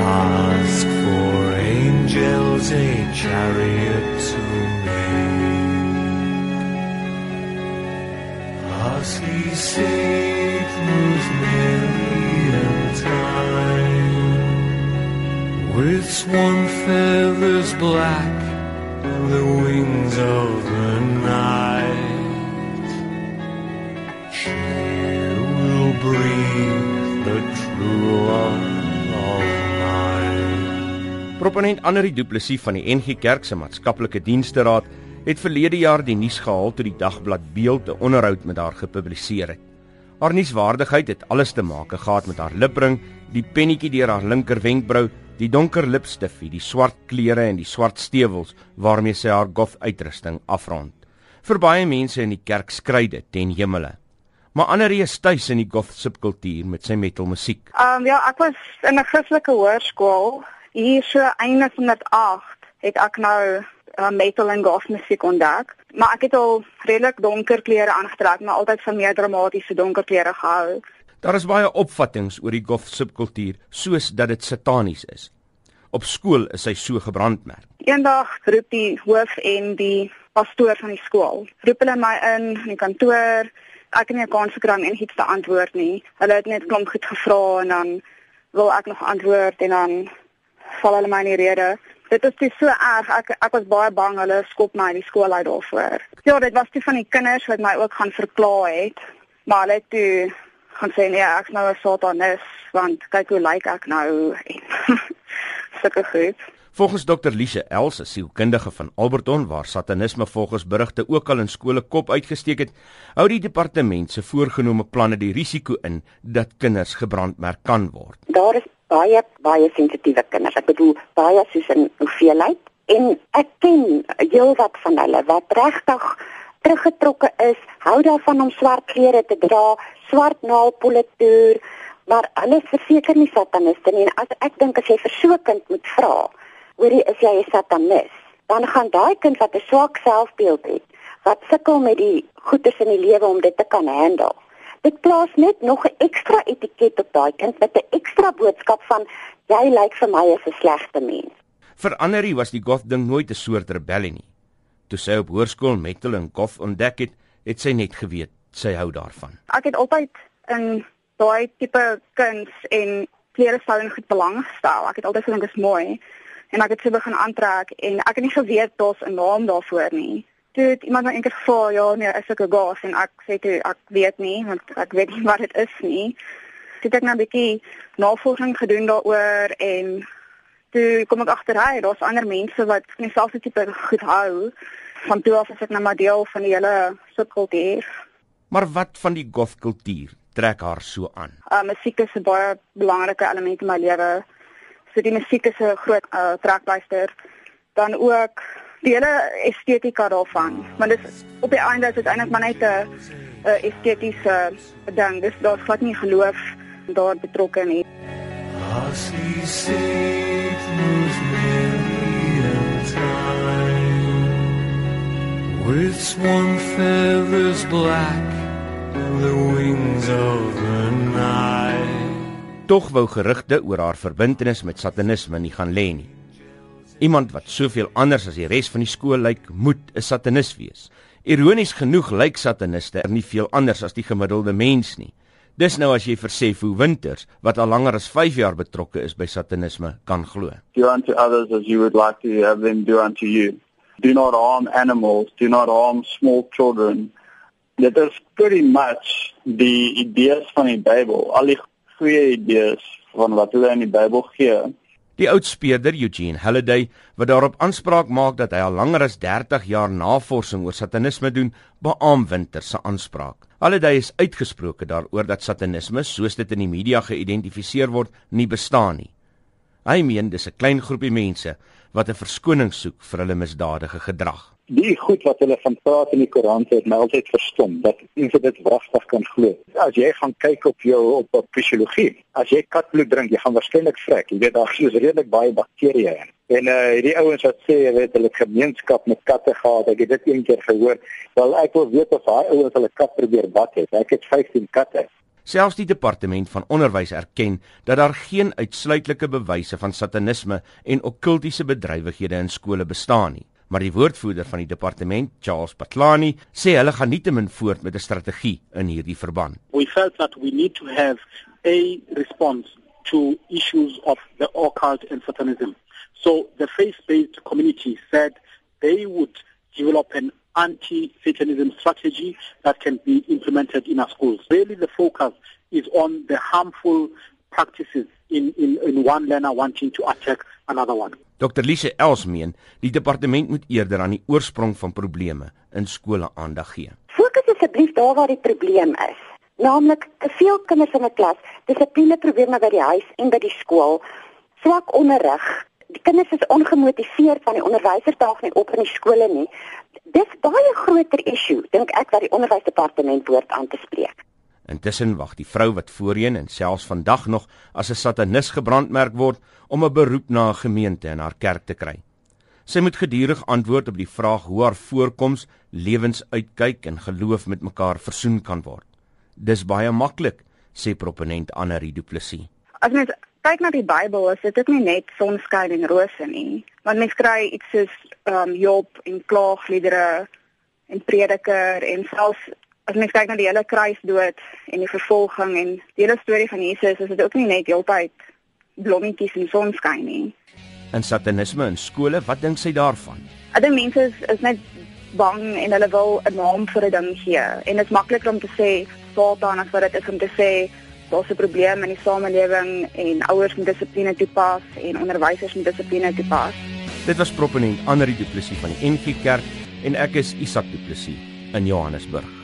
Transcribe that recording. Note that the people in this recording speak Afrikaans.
Ask for angels a chariot to make. As he saved Mary in time with swan feathers black and the wings of the night. She will breathe the true love. Proponent Annelie Du Plessis van die NG Kerk se maatskaplike dienste raad het verlede jaar die nuus gehaal toe die dagblad Beeld 'n onderhoud met haar gepubliseer het. Haar nuuswaardigheid het alles te maak gehad met haar lipring, die pennetjie deur haar linker wenkbrau, die donker lipstifie, die swart klere en die swart stewels waarmee sy haar goth uitrusting afrond. Vir baie mense in die kerk skry dit ten hemele. Maar ander is tuis in die goth subkultuur met sy metal musiek. Ehm um, ja, ek was in 'n Christelike hoërskool hier so einde van 2008 het ek nou uh, metal en goth musiek ontdek. Maar ek het al redelik donker klere aangetrek, maar altyd van meer dramatiese donker klere gehou. Daar is baie opvattinge oor die goth subkultuur soos dat dit satanies is. Op skool is hy so gebrandmerk. Eendag roep die hoof en die pastoor van die skool. Roep hulle my in in die kantoor. Ek het nie 'n kans gekry om enigiets te antwoord nie. Hulle het net klomp goed gevra en dan wil ek nog antwoord en dan val hulle my in die rede. Dit is dis so erg. Ek ek was baie bang hulle skop my uit die skool uit daarvoor. Ja, dit was die van die kinders wat my ook gaan verklaar het. Maar hulle het toe gaan sê nee, ek's nou 'n satanis want kyk hoe lyk ek nou en sulke goed. Volgens Dr. Lise Els, 'n sielkundige van Alberton waar satanisme volgens berigte ook al in skole kop uitgesteek het, hou die departement se voorgenome planne die risiko in dat kinders gebrandmerk kan word. Daar is baie baie sensitiewe kinders. Ek bedoel baie soos in hoeveelheid en ek ken heelwat van hulle wat regtig teruggetrokke is, hou daarvan om swart klere te dra, swart naalpolle toer, maar hulle verseker nie sataniste nie. En as ek dink as jy vir so 'n kind moet vra, hoorie is jy 'n satanis, dan gaan daai kind wat 'n swak selfbeeld het, wat sukkel met die goedes in die lewe om dit te kan handle. Dit plaas net nog 'n ekstra etiket op daai kind met 'n ekstra boodskap van jy lyk vir my as 'n slegte mens. Vir Annerie was die goth ding nooit 'n soort rebellie nie. Toe sy op hoërskool metal en goth ontdek het, het sy net geweet sy hou daarvan. Ek het altyd in daai tipe kuns en klerestyling goed belang gestel. Ek het altyd gedink dit is mooi en ek het se begin aantrek en ek het nie geweet daar's 'n naam daarvoor nie. Toe het iemand my eendag gevra, ja, nee, is ek 'n gas en ek sê toe ek weet nie want ek weet nie wat dit is nie. Toe het ek nou 'n bietjie navorsing gedoen daaroor en toe kom ek agter hy, daar's ander mense wat dieselfde tipe goed hou. Van toe af is ek nou maar deel van die hele subkultuur. Maar wat van die goth kultuur trek haar so aan? Uh musiek is 'n baie belangrike element in my lewe. So die musiek is 'n groot uh, trekpleister. Dan ook die hele estetika daarvan. Want dit op die einde is dit eintlik maar net 'n 'n estetiese ding. Dis daar's glad nie geloof daar betrokke nie. As saved Mary in time with swan feathers black and the wings of the night. Tog wou gerugte oor haar verbintenis met satanisme nie gaan lê nie. Iemand wat soveel anders as die res van die skool lyk, moet 'n satanis wees. Ironies genoeg lyk sataniste er nie veel anders as die gemiddelde mens nie. Dis nou as jy vir Sefu Winters wat al langer as 5 jaar betrokke is by satanisme kan glo. do unto others as you would like to have them do unto you. Do not harm animals, do not harm small children. Dit is pretty much die idees van die Bybel, al die goeie idees van wat hulle in die Bybel gee. Die oudspeurder Eugene Halliday wat daarop aanspraak maak dat hy al langer as 30 jaar navorsing oor satanisme doen, beamoen Winters se aanspraak. Halliday is uitgesproke daaroor dat satanisme, soos dit in die media geïdentifiseer word, nie bestaan nie. Hy meen dis 'n klein groepie mense wat 'n verskoning soek vir hulle misdadige gedrag. Die goed wat hulle van praat in die Koran het my altyd verstom dat mense dit wragtig kan glo. As jy gaan kyk op jou op, op fisiologie, as jy katbloed drink, jy gaan waarskynlik vrek. Jy weet daar is redelik baie bakterieë in. En uh hierdie ouens wat sê jy weet hulle gemeenskap met katte gehad, ek het dit een keer gehoor. Wel ek wil weet of daai ouens hulle kat probeer bak het. Ek het 15 katte. Selfs die departement van onderwys erken dat daar geen uitsluitlike bewyse van satanisme en okkultiese bedrywighede in skole bestaan nie. Maar die woordvoerder van die departement, Charles Patlani, sê hulle gaan nietemin voort met 'n strategie in hierdie verband. We felt that we need to have a response to issues of the occult and satanism. So the faith-based community said they would develop an anti-Satanism strategy that can be implemented in our schools. Really the focus is on the harmful practices in, in, in one learner wanting to attack another one. Dr. Lise Els meen die departement moet eerder aan die oorsprong van probleme in skole aandag gee. Fokus asseblief daar waar die probleem is. Naamlik te veel kinders in 'n klas, dissiplineprobleme by die huis en by die skool, swak onderrig. Die kinders is ongemotiveerd van die onderwysers daag nie op in die skole nie. Dis baie groter issue dink ek wat die onderwysdepartement behoort aan te spreek. Intussen wag die vrou wat voorheen en selfs vandag nog as 'n satanis gebrandmerk word om 'n beroep na 'n gemeente in haar kerk te kry. Sy moet gedurig antwoord op die vraag hoe haar voorkoms, lewensuitkyk en geloof met mekaar versoen kan word. Dis baie maklik, sê proponent Annelie Du Plessis. As mens kyk na die Bybel, is dit ook nie net sonskyn en rose nie, want mens kry iets soos ehm um, Job en klaagliedere en prediker en selfs as mens kyk na die hele kruisdood en die vervolging en die hele storie van Jesus, is dit ook nie net heeltyd blommetjies en sonskyn nie. En satanisme in skole, wat dink sy daarvan? Ek dink mense is, is net bang en hulle wil 'n naam vir 'n ding gee en dit is makliker om te sê Satan as wat dit is om te sê daar's 'n probleem in die samelewing en ouers moet dissipline toepas en onderwysers moet dissipline toepas. Dit was proponent Anri Du Plessis van die NG Kerk en ek is Isak Du Plessis in Johannesburg.